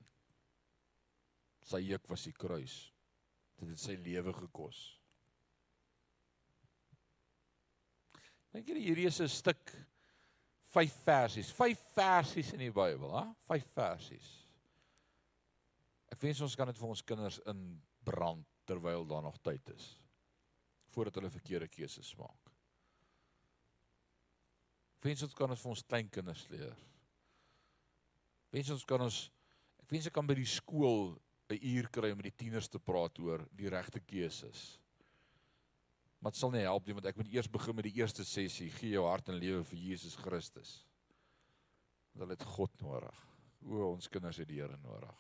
Sy juk was die kruis. Dit het sy lewe gekos. Dink jy hierdie is 'n stuk vyf versies, vyf versies in die Bybel, hè? Vyf versies. Ek wens ons kan dit vir ons kinders inbrand terwyl daar nog tyd is voordat hulle verkeerde keuses maak. Wens ons kan dit vir ons kleinkinders leer. Wens ons kan ons ek wens ek kan by die skool 'n uur kry om met die tieners te praat oor die regte keuses. Maar dit sal nie help nie want ek moet eers begin met die eerste sessie, gee jou hart en lewe vir Jesus Christus. Want hulle het God nodig. O, ons kinders het die Here nodig.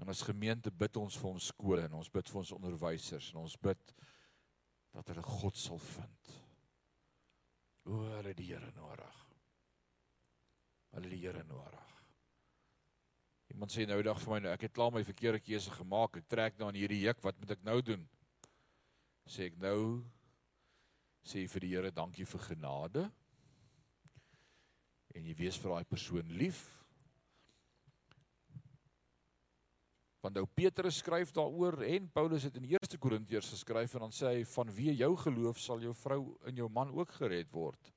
En as gemeente bid ons vir ons skole en ons bid vir ons onderwysers en ons bid dat hulle God sal vind. O, hulle die Here nodig. Hulle die Here nodig. Iemand sê nou dag vir my nou, ek het klaar my verkeerde keuse gemaak. Ek trek nou aan hierdie juk. Wat moet ek nou doen? sê ek nou sê vir die Here dankie vir genade. En jy wees vir daai persoon lief. Want nou Petrus skryf daaroor en Paulus het in 1 Korintiërs geskryf en dan sê hy van wie jou geloof sal jou vrou en jou man ook gered word.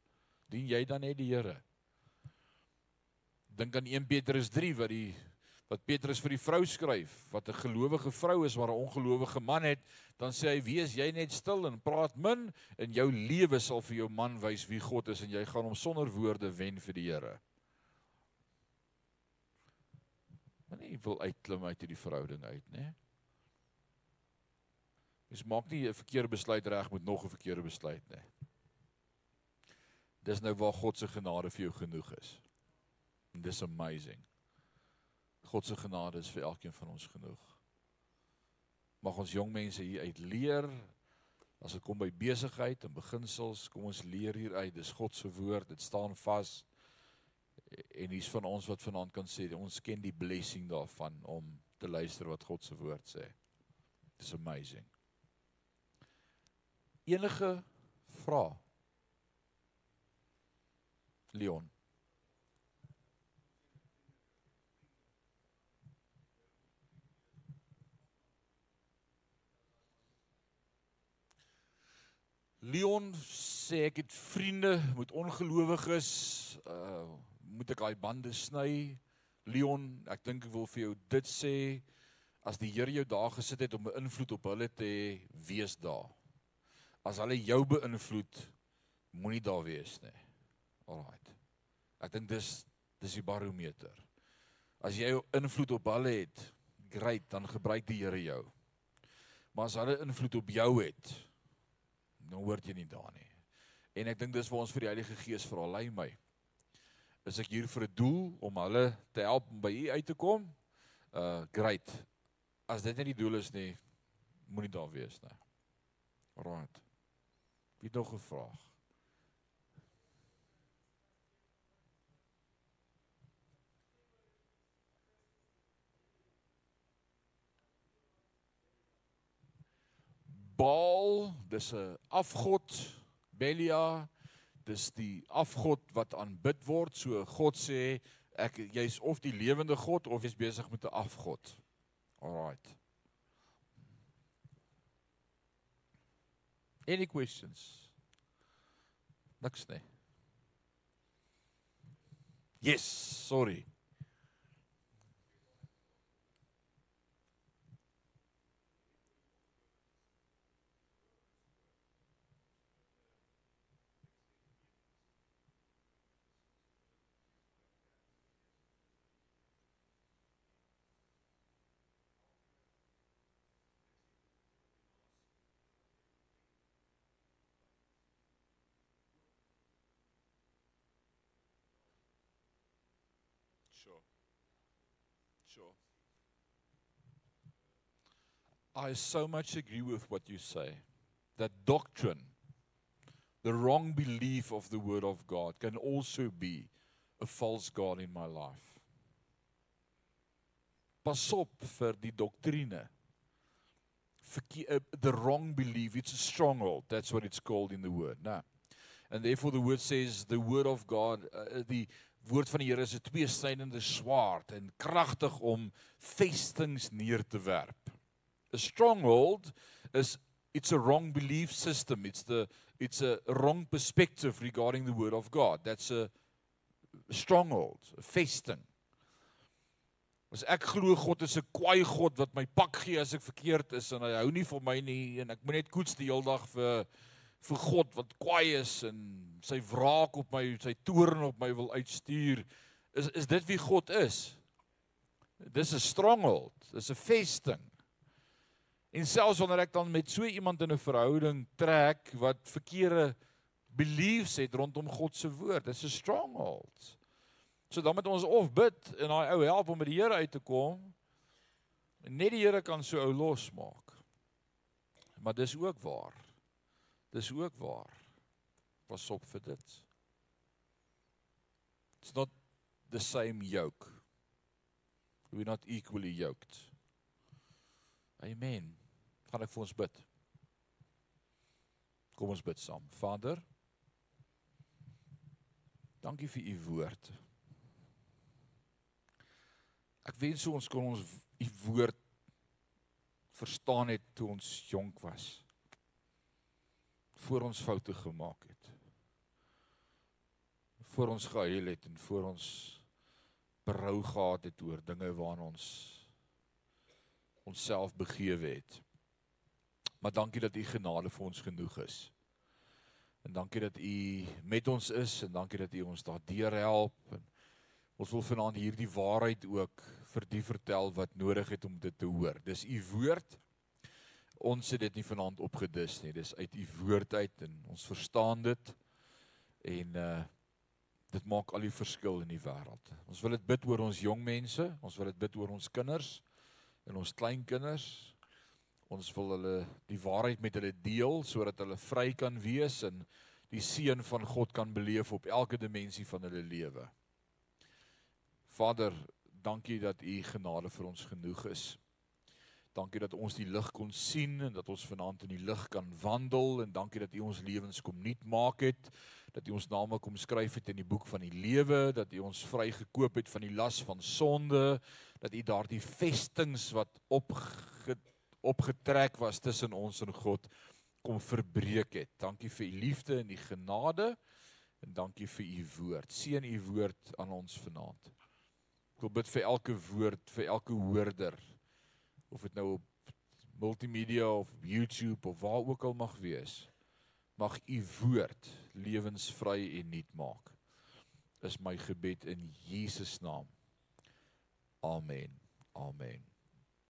Dien jy dan net die Here? Dink aan 1 Petrus 3 wat die wat Petrus vir die vrou skryf wat 'n gelowige vrou is maar 'n ongelowige man het, dan sê hy: "Wees jy net stil en praat min en jou lewe sal vir jou man wys wie God is en jy gaan hom sonder woorde wen vir die Here." Maar nie wil uitklim uit hierdie verhouding uit, né? Mens maak nie 'n verkeerde besluit reg met nog 'n verkeerde besluit nie. Dis nou waar God se genade vir jou genoeg is. And this amazing. God se genade is vir elkeen van ons genoeg. Mag ons jong mense hier uit leer as dit kom by besigheid en beginsels, kom ons leer hier uit. Dis God se woord, dit staan vas. En hier's van ons wat vanaand kan sê ons ken die blessing daarvan om te luister wat God se woord sê. Dis amazing. Enige vrae? Leon Leon sê ek het vriende met ongelowiges, uh moet ek daai bande sny? Leon, ek dink ek wil vir jou dit sê as die Here jou daar gesit het om 'n invloed op hulle te hê, wees daar. As hulle jou beïnvloed, moenie daar wees nie. Alraight. Ek dink dis dis die barometer. As jy invloed op hulle het, great, dan gebruik die Here jou. Maar as hulle invloed op jou het, dan hoort jy nie daar nie. En ek dink dis waar ons vir die Heilige Gees vra, lei my. Is ek hier vir 'n doel om hulle te help om by U uit te kom? Uh great. As dit nie die doel is nie, moenie daar wees nie. Right. Wie nog 'n vraag? Baal, dis 'n afgod, Belia, Dis die afgod wat aanbid word. So God sê ek jy's of die lewende God of jy's besig met 'n afgod. Alrite. Any questions? Niks nie. Yes, sorry. Sure. I so much agree with what you say. That doctrine, the wrong belief of the Word of God, can also be a false God in my life. Pas op vir die doktrine. Verke uh, the wrong belief, it's a stronghold. That's what it's called in the Word. Now, and therefore the Word says the Word of God, uh, the woord van die Here is 'n tweesnydende swaard en kragtig om vestings neer te werp. A stronghold is it's a wrong belief system. It's the it's a wrong perspective regarding the word of God. That's a stronghold, a vesting. As ek glo God is 'n kwaai God wat my pak gee as ek verkeerd is en hy hou nie van my nie en ek moet net koets die hele dag vir vir God wat kwaai is en sy wraak op my, sy toorn op my wil uitstuur. Is is dit wie God is? Dis 'n stronghold, dis 'n vesting. En selfs wanneer ek dan met so iemand in 'n verhouding trek wat verkeerde beliefs het rondom God se woord, dis 'n stronghold. So dan moet ons of bid en daai ou help om by die Here uit te kom. Net die Here kan so ou losmaak. Maar dis ook waar. Dis ook waar. Pas op vir dit. It's not the same yoke. We're not equally yoked. Amen. Gaan ek vir ons bid. Kom ons bid saam. Vader, dankie vir u woord. Ek wens ons kon ons u woord verstaan het toe ons jonk was voor ons foute gemaak het. Voor ons gehuil het en voor ons berou gehad het oor dinge waaraan ons onsself begewe het. Maar dankie dat u genade vir ons genoeg is. En dankie dat u met ons is en dankie dat u ons daardeur help en ons wil vanaand hierdie waarheid ook vir die vertel wat nodig het om dit te hoor. Dis u woord ons het dit nie vanaand opgedis nie. Dis uit u woord uit en ons verstaan dit. En uh dit maak al die verskil in die wêreld. Ons wil dit bid oor ons jong mense, ons wil dit bid oor ons kinders en ons kleinkinders. Ons wil hulle die waarheid met hulle deel sodat hulle vry kan wees en die seën van God kan beleef op elke dimensie van hulle lewe. Vader, dankie dat u genade vir ons genoeg is. Dankie dat ons die lig kon sien en dat ons vanaand in die lig kan wandel en dankie dat U ons lewens kom nuut maak het, dat U ons name kom skryf het in die boek van die lewe, dat U ons vrygekoop het van die las van sonde, dat U daardie vestings wat opge, opgetrek was tussen ons en God kom verbreek het. Dankie vir U liefde en U genade en dankie vir U woord. Seën U woord aan ons vanaand. Ek wil bid vir elke woord, vir elke hoorder of dit nou op multimedia of YouTube of waar ook al mag wees mag u woord lewensvry en nuut maak. Is my gebed in Jesus naam. Amen. Amen